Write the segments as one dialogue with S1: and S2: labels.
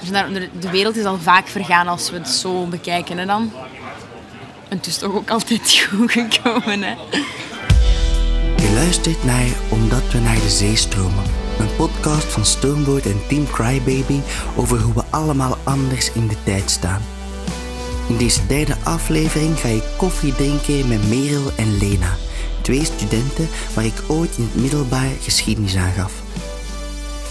S1: Dus de- wereld is al vaak vergaan als we het zo bekijken. Hè, dan. En het is toch ook altijd goed gekomen. Hè?
S2: Je luistert naar Omdat we naar de zee stromen. Een podcast van Stoneboat en Team Crybaby over hoe we allemaal anders in de tijd staan. In deze derde aflevering ga ik koffie drinken met Merel en Lena, twee studenten waar ik ooit in het middelbaar geschiedenis aan gaf.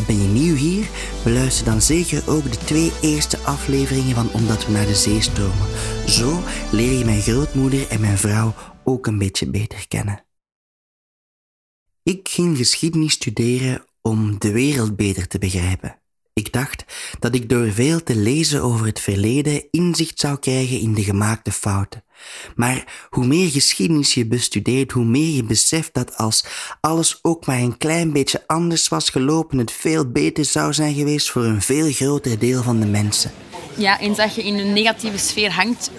S2: Ben je nieuw hier? Beluister dan zeker ook de twee eerste afleveringen van Omdat we naar de zee stromen. Zo leer je mijn grootmoeder en mijn vrouw ook een beetje beter kennen. Ik ging geschiedenis studeren om de wereld beter te begrijpen. Ik dacht dat ik door veel te lezen over het verleden inzicht zou krijgen in de gemaakte fouten. Maar hoe meer geschiedenis je bestudeert, hoe meer je beseft dat als alles ook maar een klein beetje anders was gelopen, het veel beter zou zijn geweest voor een veel groter deel van de mensen.
S1: Ja, eens dat je in een negatieve sfeer hangt,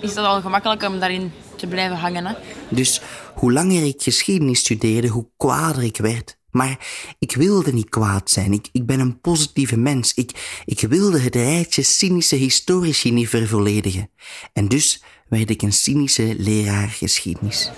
S1: is dat al gemakkelijker om daarin te blijven hangen. Hè?
S2: Dus hoe langer ik geschiedenis studeerde, hoe kwaader ik werd. Maar ik wilde niet kwaad zijn. Ik, ik ben een positieve mens. Ik, ik wilde het rijtje cynische historici niet vervolledigen. En dus werd ik een cynische leraar geschiedenis.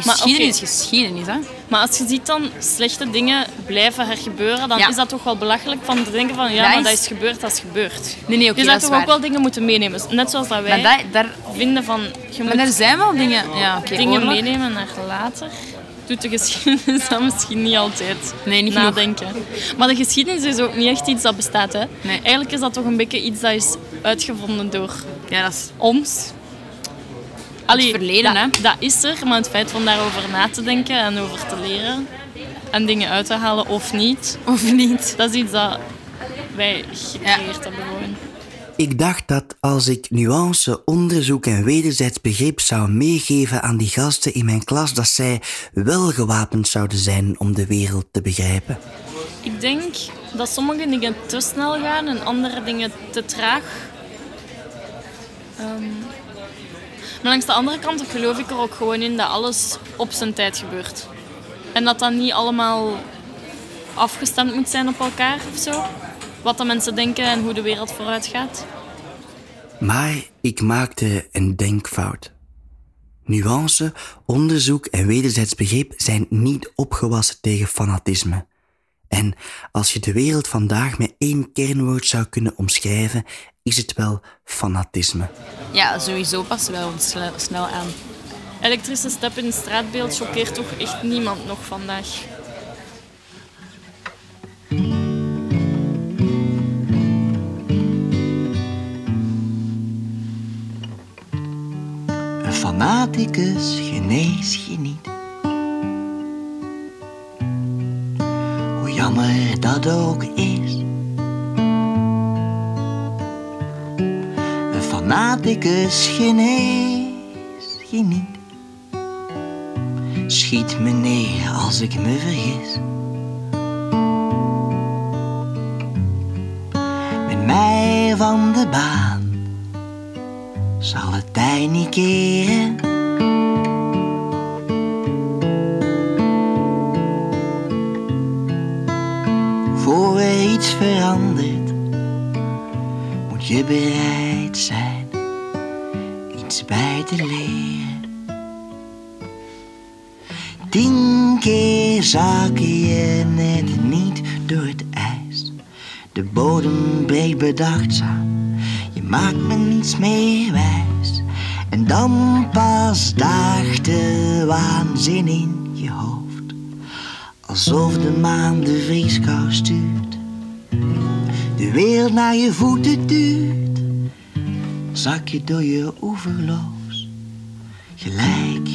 S1: Geschiedenis is geschiedenis. Hè?
S3: Maar als je ziet dan slechte dingen blijven hergebeuren, dan
S1: Ja.
S3: is dat toch wel belachelijk van te denken van ja,
S1: Dat
S3: maar
S1: is-
S3: dat is gebeurd, dat is gebeurd.
S1: Nee, nee, oké,
S3: je
S1: dat
S3: zou toch
S1: waar.
S3: ook wel dingen moeten meenemen. Net zoals dat wij
S1: Maar dat, daar,
S3: vinden van je
S1: maar er zijn wel dingen... Ja, oké,
S3: dingen
S1: oorlog.
S3: meenemen naar later. Doet de geschiedenis dan misschien niet altijd
S1: Nee, niet genoeg.
S3: nadenken. Maar de geschiedenis is ook niet echt iets dat bestaat. Hè?
S1: Nee.
S3: Eigenlijk is dat toch een beetje iets dat is uitgevonden door
S1: Ja, dat is...
S3: ons. Allee,
S1: verleden,
S3: dat,
S1: hè?
S3: dat is er, maar het feit van daarover na te denken en over te leren en dingen uit te halen of niet,
S1: Of niet.
S3: dat is iets dat wij gecreëerd hebben gewoon.
S2: Ik dacht dat als ik nuance, onderzoek en wederzijds begrip zou meegeven aan die gasten in mijn klas, dat zij wel gewapend zouden zijn om de wereld te begrijpen.
S3: Ik denk dat sommige dingen te snel gaan en andere dingen te traag. Ehm, maar langs de andere kant geloof ik er ook gewoon in dat alles op zijn tijd gebeurt. En dat dat niet allemaal afgestemd moet zijn op elkaar of zo. Wat de mensen denken en hoe de wereld vooruit gaat.
S2: Maar ik maakte een denkfout. Nuance, onderzoek en wederzijds begrip zijn niet opgewassen tegen fanatisme. En als je de wereld vandaag met één kernwoord zou kunnen omschrijven, is het wel fanatisme.
S1: Ja, sowieso passen sle- snel aan.
S3: Elektrische step in het straatbeeld choqueert toch echt niemand nog vandaag.
S2: Fanaticus genees je niet. Hoe jammer dat ook is. Een fanaticus genees je niet. Schiet me neer als ik me vergis. Met mij van de baan zal het tij niet keren. Verandert, moet je bereid zijn iets bij te leren. Tien keer zak je net niet door het ijs. De bodem breekt bedachtzaam, je maakt me niets meer wijs. En dan pas daagt de waanzin in je hoofd. Alsof de maan de vrieskou stuurt. De wereld naar je voeten duurt. Zak je door je oeverloos gelijk.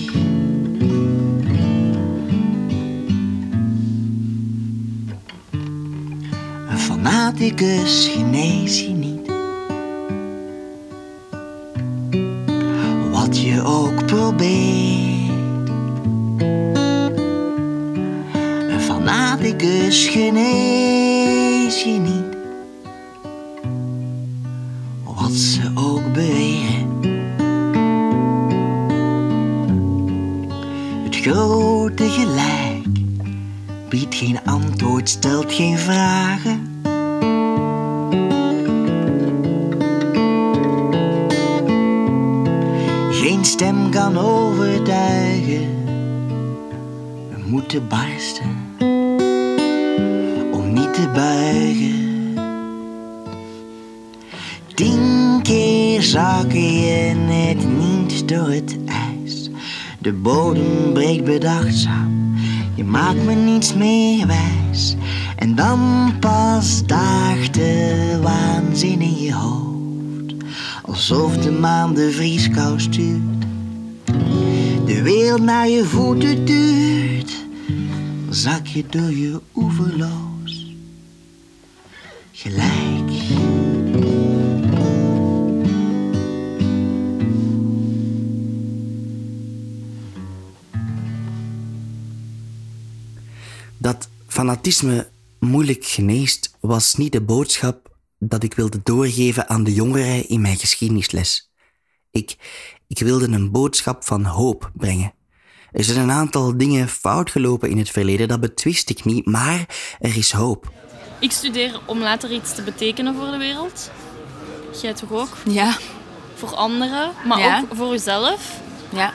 S2: Een fanaticus genees je niet. Wat je ook probeert. Een fanaticus genees geen vragen. Geen stem kan overtuigen. We moeten barsten om niet te buigen. Tien keer zak je net niet door het ijs. De bodem breekt bedachtzaam. Je maakt me niets meer wijs. En dan pas daagt de waanzin in je hoofd, alsof de maan de vrieskou stuurt. De wereld naar je voeten duurt, zak je door je oeverloos gelijk. Dat fanatisme moeilijk geneest was niet de boodschap dat ik wilde doorgeven aan de jongeren in mijn geschiedenisles. Ik, ik wilde een boodschap van hoop brengen. Er zijn een aantal dingen fout gelopen in het verleden, dat betwist ik niet, maar er is hoop.
S3: Ik studeer om later iets te betekenen voor de wereld. Jij toch ook?
S1: Ja.
S3: Voor anderen, maar
S1: Ja.
S3: ook voor jezelf.
S1: Ja.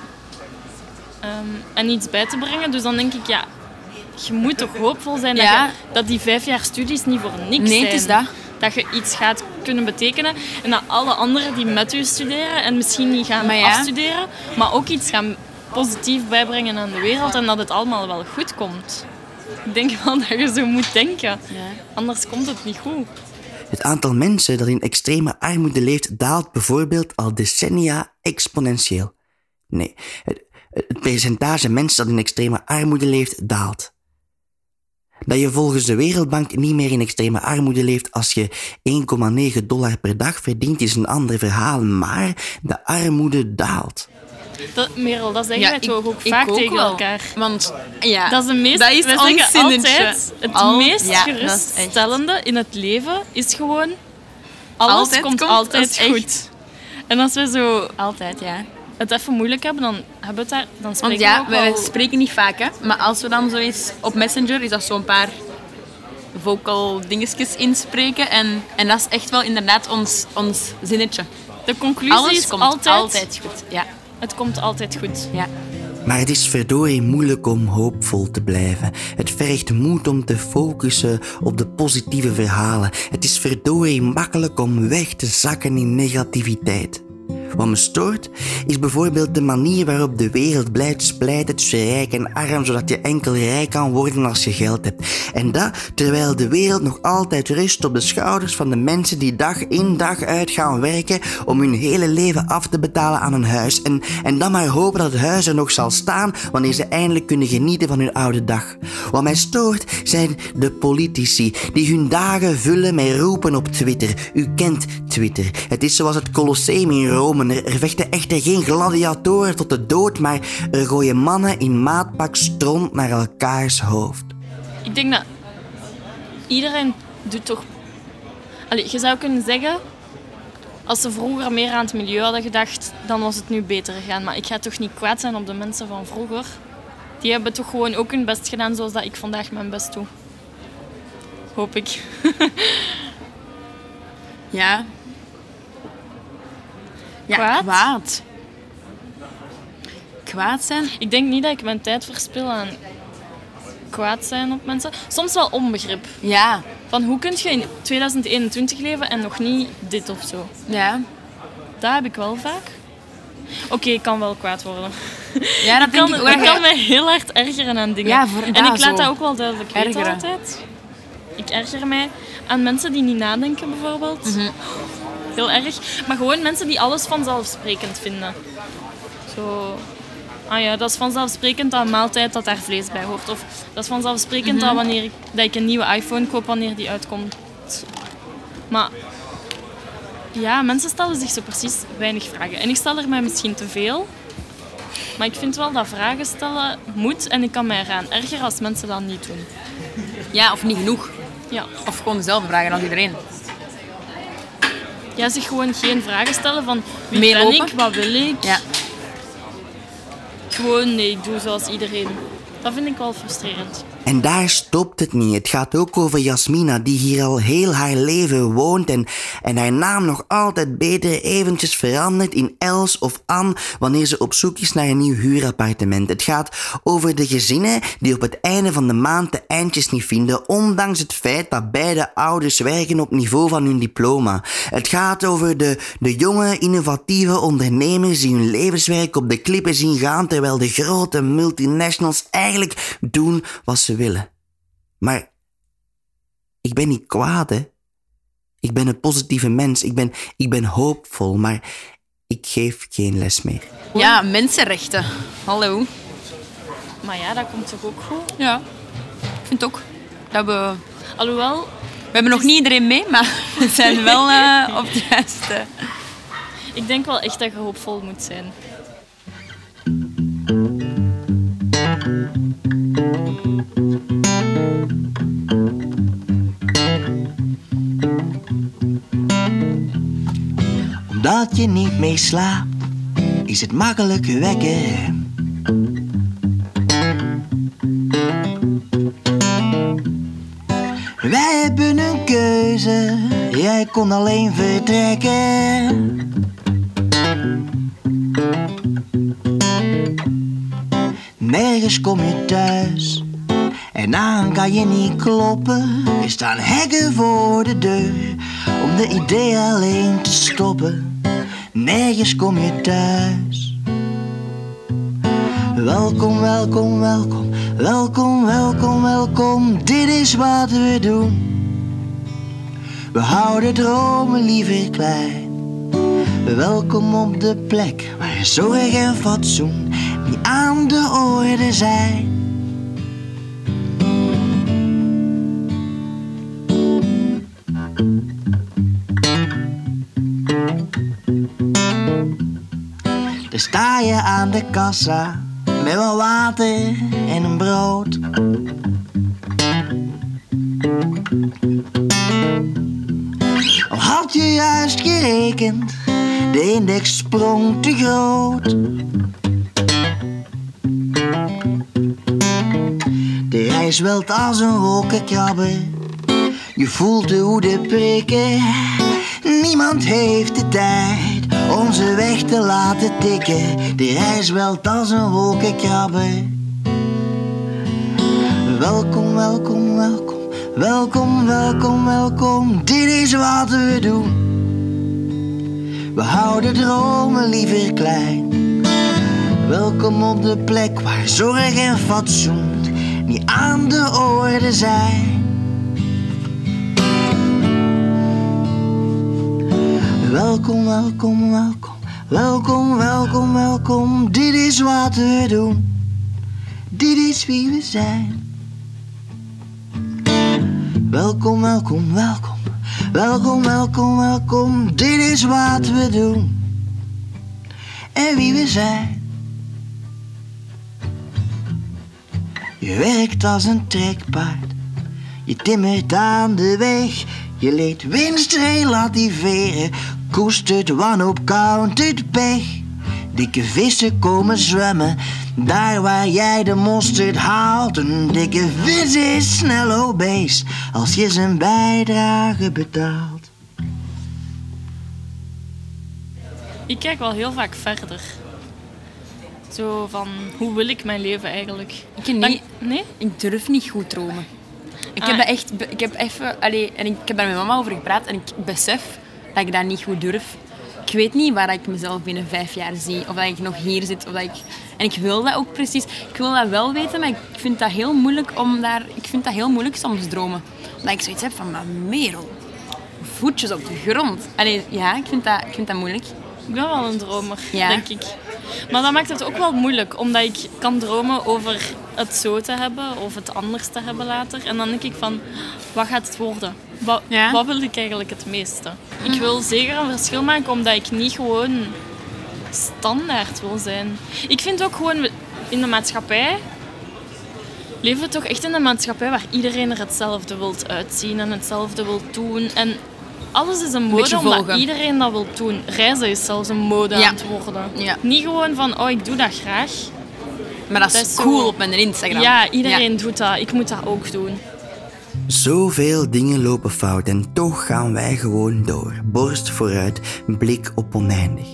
S3: Ehm, en iets bij te brengen. Dus dan denk ik, ja, je moet toch hoopvol zijn
S1: Ja.
S3: dat, je, dat die vijf jaar studies niet voor niks
S1: Nee,
S3: zijn.
S1: het is dat.
S3: Dat je iets gaat kunnen betekenen. En dat alle anderen die met u studeren en misschien niet gaan
S1: Maar ja.
S3: afstuderen, maar ook iets gaan positief bijbrengen aan de wereld en dat het allemaal wel goed komt. Ik denk wel dat je zo moet denken. Anders komt het niet goed.
S2: Het aantal mensen dat in extreme armoede leeft daalt bijvoorbeeld al decennia exponentieel. Nee, het, het percentage mensen dat in extreme armoede leeft daalt. Dat je volgens de Wereldbank niet meer in extreme armoede leeft als je 1,9 dollar per dag verdient, is een ander verhaal, maar de armoede daalt.
S3: Dat, Merel, dat zeggen wij toch ook
S1: ik
S3: vaak
S1: ook
S3: tegen
S1: wel.
S3: elkaar.
S1: Want ja,
S3: Dat is, de meest,
S1: dat is
S3: altijd, het
S1: Al-
S3: meest
S1: ja,
S3: geruststellende in het leven is gewoon... Alles
S1: Altijd
S3: komt,
S1: komt
S3: altijd goed. En als we zo
S1: Altijd, ja.
S3: Het even moeilijk hebben, dan, hebben we het daar, dan spreken
S1: Want ja,
S3: we
S1: spreken niet vaak, hè. Maar als we dan zo eens op Messenger, is dat zo'n paar vocal dingetjes inspreken. En, en dat is echt wel inderdaad ons, ons zinnetje.
S3: De conclusie
S1: Alles
S3: is
S1: komt
S3: altijd,
S1: altijd, goed. Ja,
S3: Het komt altijd goed.
S1: ja.
S2: Maar het is verdorie moeilijk om hoopvol te blijven. Het vergt moed om te focussen op de positieve verhalen. Het is verdorie makkelijk om weg te zakken in negativiteit. Wat me stoort, is bijvoorbeeld de manier waarop de wereld blijft splijten tussen rijk en arm, zodat je enkel rijk kan worden als je geld hebt. En dat terwijl de wereld nog altijd rust op de schouders van de mensen die dag in dag uit gaan werken om hun hele leven af te betalen aan een huis. En, en dan maar hopen dat het huis er nog zal staan wanneer ze eindelijk kunnen genieten van hun oude dag. Wat mij stoort zijn de politici die hun dagen vullen met roepen op Twitter. U kent Twitter. Het is zoals het Colosseum in Rome. Er, er vechten echter geen gladiatoren tot de dood, maar er gooien mannen in maatpak stront naar elkaars hoofd.
S3: Ik denk dat iedereen doet toch... Allee, je zou kunnen zeggen, als ze vroeger meer aan het milieu hadden gedacht, dan was het nu beter gegaan. Maar ik ga toch niet kwaad zijn op de mensen van vroeger. Die hebben toch gewoon ook hun best gedaan zoals dat ik vandaag mijn best doe. Hoop ik.
S1: Ja. Ja,
S3: Kwaad?
S1: kwaad. Kwaad zijn?
S3: Ik denk niet dat ik mijn tijd verspil aan kwaad zijn op mensen. Soms wel onbegrip.
S1: Ja.
S3: Van hoe kun je in 2021 leven en nog niet dit of zo?
S1: Ja.
S3: Dat heb ik wel vaak. Oké, ik kan wel kwaad worden.
S1: Ja, dat
S3: Ik kan,
S1: ik
S3: ik
S1: ook.
S3: kan me heel hard ergeren aan dingen.
S1: Ja, voor-
S3: en ik laat
S1: zo.
S3: dat ook wel duidelijk weten
S1: Ergeren.
S3: altijd. Ik erger mij aan mensen die niet nadenken, bijvoorbeeld.
S1: Mhm.
S3: Heel erg. Maar gewoon mensen die alles vanzelfsprekend vinden. Zo... Ah ja, dat is vanzelfsprekend dat een maaltijd dat daar vlees bij hoort. Of dat is vanzelfsprekend
S1: Mhm.
S3: dat wanneer ik, dat ik een nieuwe iPhone koop wanneer die uitkomt. Maar ja, mensen stellen zich zo precies weinig vragen. En ik stel er mij misschien te veel. Maar ik vind wel dat vragen stellen moet. En ik kan mij eraan ergeren als mensen dat niet doen.
S1: Ja, of niet genoeg.
S3: Ja.
S1: Of gewoon dezelfde vragen als iedereen.
S3: Ja, zich gewoon geen vragen stellen van wie
S1: Meelopen.
S3: ben ik, wat wil ik.
S1: Ja.
S3: Gewoon nee, ik doe zoals iedereen. Dat vind ik wel frustrerend.
S2: En daar stopt het niet. Het gaat ook over Jasmina, die hier al heel haar leven woont en, en haar naam nog altijd beter eventjes verandert in Els of Anne wanneer ze op zoek is naar een nieuw huurappartement. Het gaat over de gezinnen die op het einde van de maand de eindjes niet vinden, ondanks het feit dat beide ouders werken op niveau van hun diploma. Het gaat over de, de jonge, innovatieve ondernemers die hun levenswerk op de klippen zien gaan, terwijl de grote multinationals eigenlijk doen wat ze willen. Maar ik ben niet kwaad, hè. Ik ben een positieve mens. Ik ben, ik ben hoopvol, maar ik geef geen les meer.
S1: Ja, mensenrechten. Hallo.
S3: Maar ja, dat komt toch ook goed?
S1: Ja. Ik vind ook dat we...
S3: Alhoewel,
S1: We hebben nog niet iedereen mee, maar we zijn wel eh, op het juiste...
S3: ik denk wel echt dat je hoopvol moet zijn.
S2: Omdat je niet meer slaapt, is het makkelijk wekken. Wij hebben een keuze, jij kon alleen vertrekken. Nergens kom je thuis en aan kan je niet kloppen. Er staan hekken voor de deur om de idee alleen te stoppen. Nergens kom je thuis. Welkom, welkom, welkom, welkom, welkom, welkom. Dit is wat we doen. We houden dromen liever klein. Welkom op de plek waar zorg en fatsoen niet aan de orde zijn. Sta je aan de kassa met wat water en een brood. Al had je juist gerekend, de index sprong te groot. De reis welt als een wolkenkrabber. Je voelt de woede prikken. Niemand heeft de tijd om ze weg te laten tikken. De reis welt als een wolkenkrabber. Welkom, welkom, welkom. Welkom, welkom, welkom. Dit is wat we doen. We houden dromen liever klein. Welkom op de plek waar zorg en fatsoen niet aan de orde zijn. Welkom, welkom, welkom. Welkom, welkom, welkom. Dit is wat we doen. Dit is wie we zijn. Welkom, welkom, welkom. Welkom, welkom, welkom. Dit is wat we doen. En wie we zijn. Je werkt als een trekpaard. Je timmert aan de weg. Je leert winst relativeren. Koestert wanhoop, countert pech. Dikke vissen komen zwemmen. Daar waar jij de mosterd haalt. Een dikke vis is snel obese. Als je zijn bijdrage betaalt.
S3: Ik kijk wel heel vaak verder. Zo van, hoe wil ik mijn leven eigenlijk?
S1: Ik niet.
S3: Dan- nee?
S1: Ik durf niet goed dromen. Ik
S3: Ah.
S1: heb echt... Ik heb even... Allee, en ik heb daar met mama over gepraat en ik besef dat ik dat niet goed durf. Ik weet niet waar ik mezelf binnen vijf jaar zie. Of dat ik nog hier zit. Of dat ik... En ik wil dat ook precies. Ik wil dat wel weten, maar ik vind dat heel moeilijk om daar... Ik vind dat heel moeilijk soms dromen. Dat ik zoiets heb van, maar Merel, voetjes op de grond. Allee, ja, ik vind dat, ik vind dat moeilijk.
S3: Ik ben wel een dromer,
S1: Ja.
S3: denk ik. Maar dat maakt het ook wel moeilijk, omdat ik kan dromen over het zo te hebben of het anders te hebben later. En dan denk ik van, wat gaat het worden? Wat,
S1: Ja.
S3: wat wil ik eigenlijk het meeste? Ik wil zeker een verschil maken, omdat ik niet gewoon standaard wil zijn. Ik vind ook gewoon, in de maatschappij leven we toch echt in een maatschappij waar iedereen er hetzelfde wilt uitzien en hetzelfde wil doen. En alles is een mode omdat iedereen dat wil doen. Reizen is zelfs een mode
S1: Ja.
S3: aan het worden.
S1: Ja.
S3: Niet gewoon van, oh, ik doe dat graag.
S1: Maar dat is,
S3: Dat is zo-
S1: cool op mijn Instagram.
S3: Ja, iedereen
S1: Ja.
S3: doet dat. Ik moet dat ook doen.
S2: Zoveel dingen lopen fout en toch gaan wij gewoon door. Borst vooruit, blik op oneindig.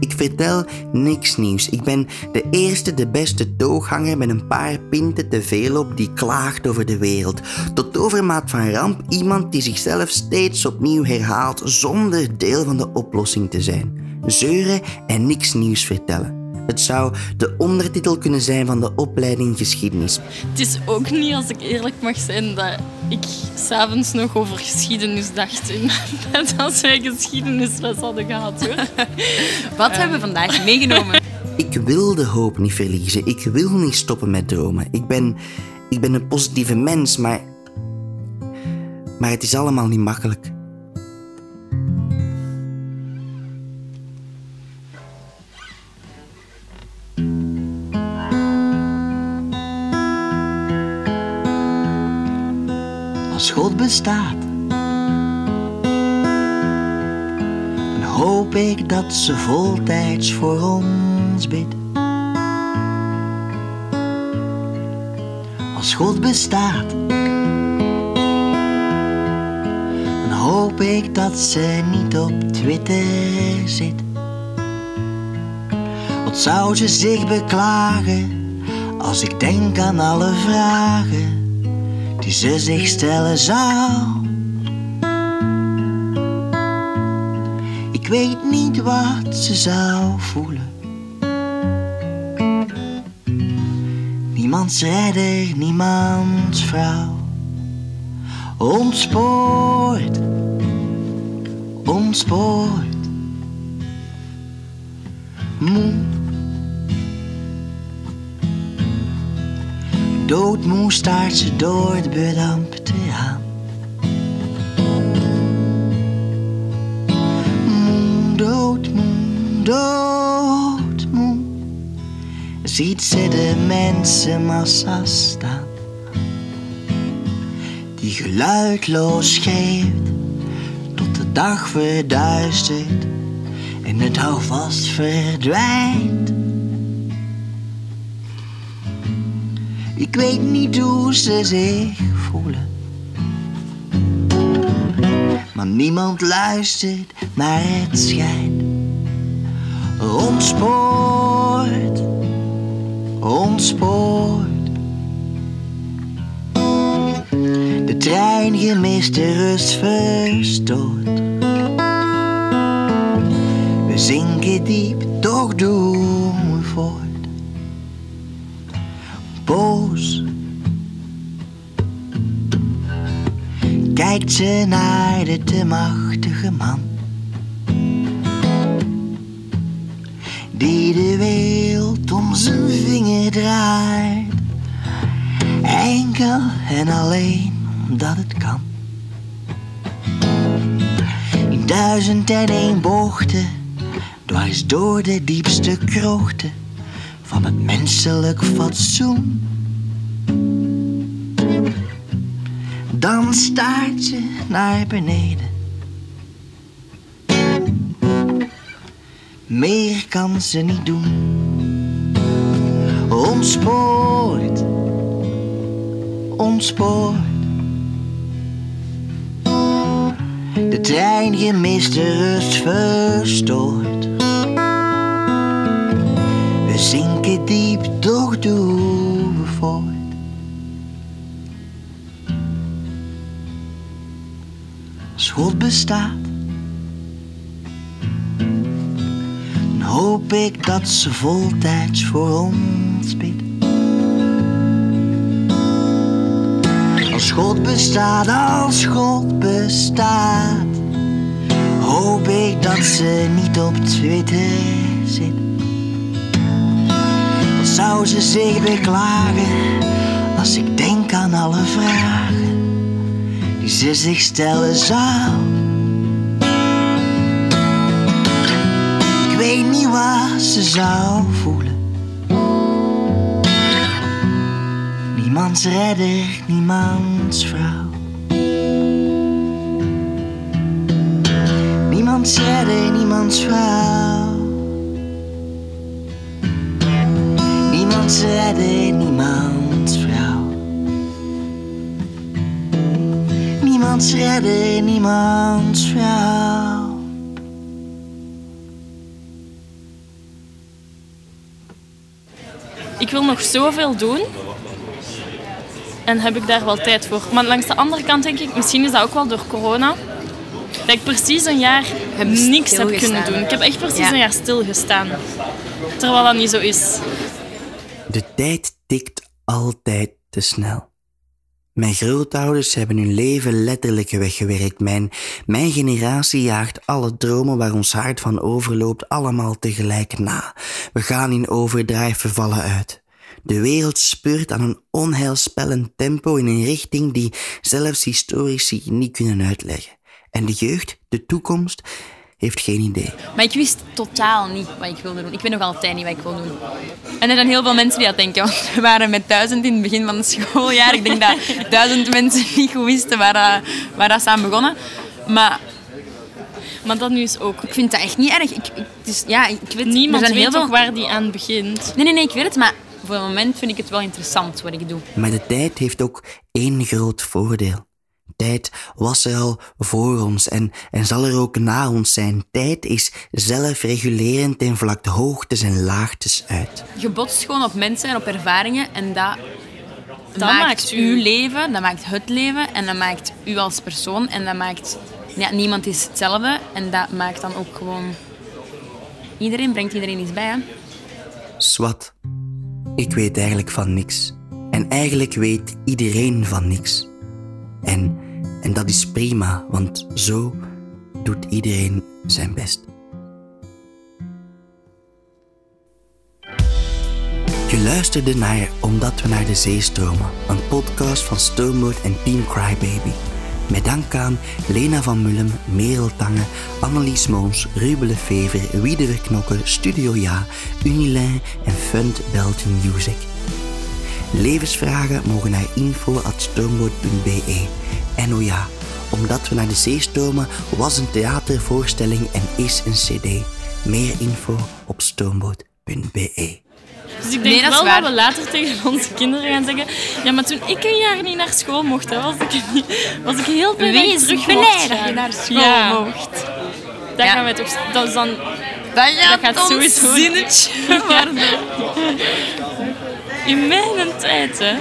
S2: Ik vertel niks nieuws. Ik ben de eerste, de beste tooghanger met een paar pinten te veel op die klaagt over de wereld. Tot overmaat van ramp iemand die zichzelf steeds opnieuw herhaalt zonder deel van de oplossing te zijn. Zeuren en niks nieuws vertellen. Het zou de ondertitel kunnen zijn van de opleiding geschiedenis.
S3: Het is ook niet, als ik eerlijk mag zijn, dat ik s'avonds nog over geschiedenis dacht in mijn bed als wij geschiedenisles hadden gehad. Hoor.
S1: Wat hebben we vandaag meegenomen?
S2: Ik wil de hoop niet verliezen. Ik wil niet stoppen met dromen. Ik ben, ik ben een positieve mens, maar. Maar het is allemaal niet makkelijk. Bestaat, dan hoop ik dat ze voltijds voor ons bidt. Als God bestaat, dan hoop ik dat ze niet op Twitter zit. Wat zou ze zich beklagen als ik denk aan alle vragen ze zich stellen zou? Ik weet niet wat ze zou voelen. Niemands redder, niemands vrouw. Ontspoord, ontspoord. Moe. Doodmoe staart ze door het bedampte aan. Moe, doodmoe, doodmoe. Ziet ze de mensenmassa staan. Die geluidloos geeft tot de dag verduistert en het houvast verdwijnt. Ik weet niet hoe ze zich voelen. Maar niemand luistert naar het schijnt. Ontspoort, ontspoort. De trein gemist de rust verstoord. We zinken diep, toch doen Kijkt ze naar de te machtige man. Die de wereld om zijn vinger draait. Enkel en alleen omdat het kan. In duizend en één bochten, dwars door de diepste krochten van het menselijk fatsoen. Dan staart ze naar beneden. Meer kan ze niet doen. Ontspoort, ontspoort. De trein gemist de rust verstoord. We zinken diep, toch doen God bestaat, dan hoop ik dat ze voltijds voor ons bidt. Als God bestaat, als God bestaat, hoop ik dat ze niet op Twitter zit. Wat zou ze zich beklagen als ik denk aan alle vragen ze zich stellen zou? Ik weet niet wat ze zou voelen. Niemands redder, niemands vrouw. Niemands redder, niemands vrouw. Niemands Niemand redde niemands Niemands vrouw.
S3: Ik wil nog zoveel doen. En heb ik daar wel tijd voor. Maar langs de andere kant denk ik, misschien is dat ook wel door corona. Dat ik precies een jaar
S1: Heb
S3: niks heb kunnen doen. Ik heb echt precies
S1: Ja.
S3: een jaar stilgestaan. Terwijl dat niet zo is.
S2: De tijd tikt altijd te snel. Mijn grootouders hebben hun leven letterlijk weggewerkt. Mijn, mijn generatie jaagt alle dromen waar ons hart van overloopt allemaal tegelijk na. We gaan in overdrijf, we vallen uit. De wereld speurt aan een onheilspellend tempo in een richting die zelfs historici niet kunnen uitleggen. En de jeugd, de toekomst, heeft geen idee.
S1: Maar ik wist totaal niet wat ik wilde doen. Ik weet nog altijd niet wat ik wil doen. En er zijn heel veel mensen die dat denken. Want we waren met duizend in het begin van het schooljaar. Ik denk dat duizend mensen niet goed wisten waar, dat- waar dat ze aan begonnen. Maar
S3: Maar dat nu is ook.
S1: ik vind dat echt niet erg. Ik, ik, dus, ja, ik weet,
S3: Niemand
S1: zijn
S3: weet
S1: heel
S3: toch
S1: veel...
S3: waar die aan begint.
S1: Nee, nee, nee, ik weet het. Maar voor het moment vind ik het wel interessant wat ik doe.
S2: Maar de tijd heeft ook één groot voordeel. Tijd was er al voor ons en, en zal er ook na ons zijn. Tijd is zelfregulerend en vlakt hoogtes en laagtes uit.
S1: Je botst gewoon op mensen en op ervaringen. En dat,
S3: Dat
S1: maakt,
S3: maakt u.
S1: uw leven, dat maakt het leven. En dat maakt u als persoon. En dat maakt... Ja, niemand is hetzelfde. En dat maakt dan ook gewoon... Iedereen brengt iedereen iets bij, hè.
S2: Swat, ik weet eigenlijk van niks. En eigenlijk weet iedereen van niks. En, en dat is prima, want zo doet iedereen zijn best. Je luisterde naar Omdat we naar de zee stromen, een podcast van Stoomboot en Team Crybaby. Met dank aan Lena van Mullem, Merel Tange, Annelies Moons, Ruben Lefever, Wiede Verknokken, Studio Ja, Unilin en Fund Belgian Music. Levensvragen mogen naar info.stoomboot.be. En oh ja, Omdat we naar de zee stromen was een theatervoorstelling en is een cd. Meer info op stoomboot.be.
S3: Dus ik
S1: Nee,
S3: denk
S1: dat is
S3: wel
S1: waar.
S3: dat we later tegen onze kinderen gaan zeggen... Ja, maar toen ik een jaar niet naar school mocht, hè, was, ik, niet- was ik heel blij dat terug
S1: blij dat je naar school
S3: Ja.
S1: mocht.
S3: Dat
S1: Ja.
S3: gaan wij toch... Dat is dan...
S1: Dat gaat,
S3: gaat sowieso-
S1: zinnetje worden.
S3: In mijn tijd, hè.